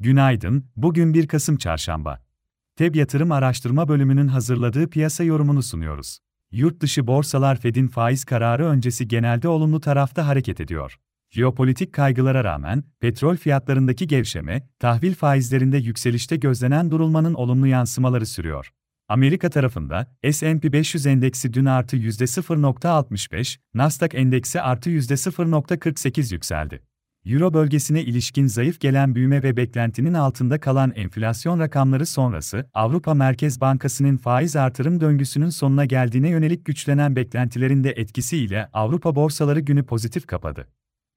Günaydın, bugün 1 Kasım Çarşamba. TEB Yatırım Araştırma Bölümünün hazırladığı piyasa yorumunu sunuyoruz. Yurt dışı borsalar Fed'in faiz kararı öncesi genelde olumlu tarafta hareket ediyor. Jeopolitik kaygılara rağmen, petrol fiyatlarındaki gevşeme, tahvil faizlerinde yükselişte gözlenen durulmanın olumlu yansımaları sürüyor. Amerika tarafında, S&P 500 endeksi dün artı %0.65, Nasdaq endeksi artı %0.48 yükseldi. Euro bölgesine ilişkin zayıf gelen büyüme ve beklentinin altında kalan enflasyon rakamları sonrası, Avrupa Merkez Bankası'nın faiz artırım döngüsünün sonuna geldiğine yönelik güçlenen beklentilerin de etkisiyle Avrupa borsaları günü pozitif kapadı.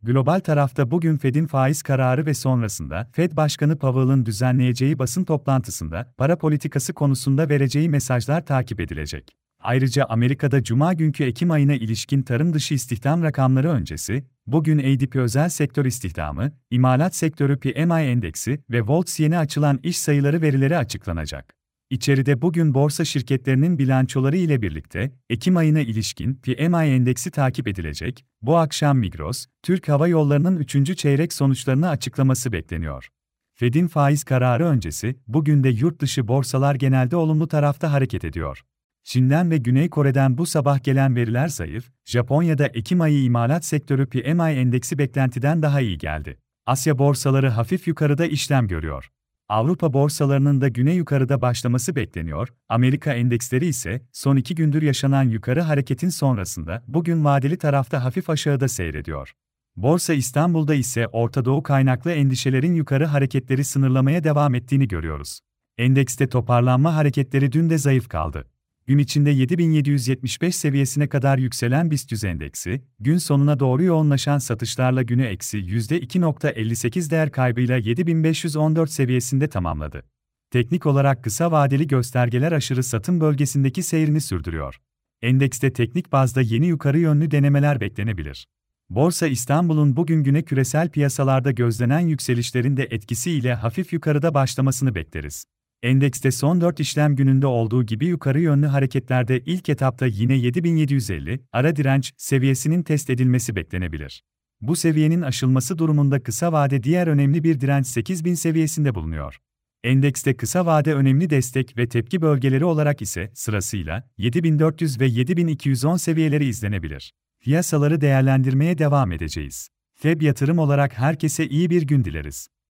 Global tarafta bugün Fed'in faiz kararı ve sonrasında Fed Başkanı Powell'ın düzenleyeceği basın toplantısında para politikası konusunda vereceği mesajlar takip edilecek. Ayrıca Amerika'da Cuma günkü Ekim ayına ilişkin tarım dışı istihdam rakamları öncesi, bugün ADP özel sektör istihdamı, imalat sektörü PMI endeksi ve Volts yeni açılan iş sayıları verileri açıklanacak. İçeride bugün borsa şirketlerinin bilançoları ile birlikte Ekim ayına ilişkin PMI endeksi takip edilecek. Bu akşam Migros, Türk Hava Yolları'nın 3. çeyrek sonuçlarını açıklaması bekleniyor. Fed'in faiz kararı öncesi, bugün de yurt dışı borsalar genelde olumlu tarafta hareket ediyor. Çin'den ve Güney Kore'den bu sabah gelen veriler zayıf, Japonya'da Ekim ayı imalat sektörü PMI endeksi beklentiden daha iyi geldi. Asya borsaları hafif yukarıda işlem görüyor. Avrupa borsalarının da güne yukarıda başlaması bekleniyor, Amerika endeksleri ise son iki gündür yaşanan yukarı hareketin sonrasında bugün vadeli tarafta hafif aşağıda seyrediyor. Borsa İstanbul'da ise Orta Doğu kaynaklı endişelerin yukarı hareketleri sınırlamaya devam ettiğini görüyoruz. Endekste toparlanma hareketleri dün de zayıf kaldı. Gün içinde 7775 seviyesine kadar yükselen BIST endeksi, gün sonuna doğru yoğunlaşan satışlarla günü eksi %2.58 değer kaybıyla 7514 seviyesinde tamamladı. Teknik olarak kısa vadeli göstergeler aşırı satım bölgesindeki seyrini sürdürüyor. Endekste teknik bazda yeni yukarı yönlü denemeler beklenebilir. Borsa İstanbul'un bugün güne küresel piyasalarda gözlenen yükselişlerin de etkisiyle hafif yukarıda başlamasını bekleriz. Endekste son 4 işlem gününde olduğu gibi yukarı yönlü hareketlerde ilk etapta yine 7750 ara direnç seviyesinin test edilmesi beklenebilir. Bu seviyenin aşılması durumunda kısa vade diğer önemli bir direnç 8000 seviyesinde bulunuyor. Endekste kısa vade önemli destek ve tepki bölgeleri olarak ise sırasıyla 7400 ve 7210 seviyeleri izlenebilir. Piyasaları değerlendirmeye devam edeceğiz. Feb yatırım olarak herkese iyi bir gün dileriz.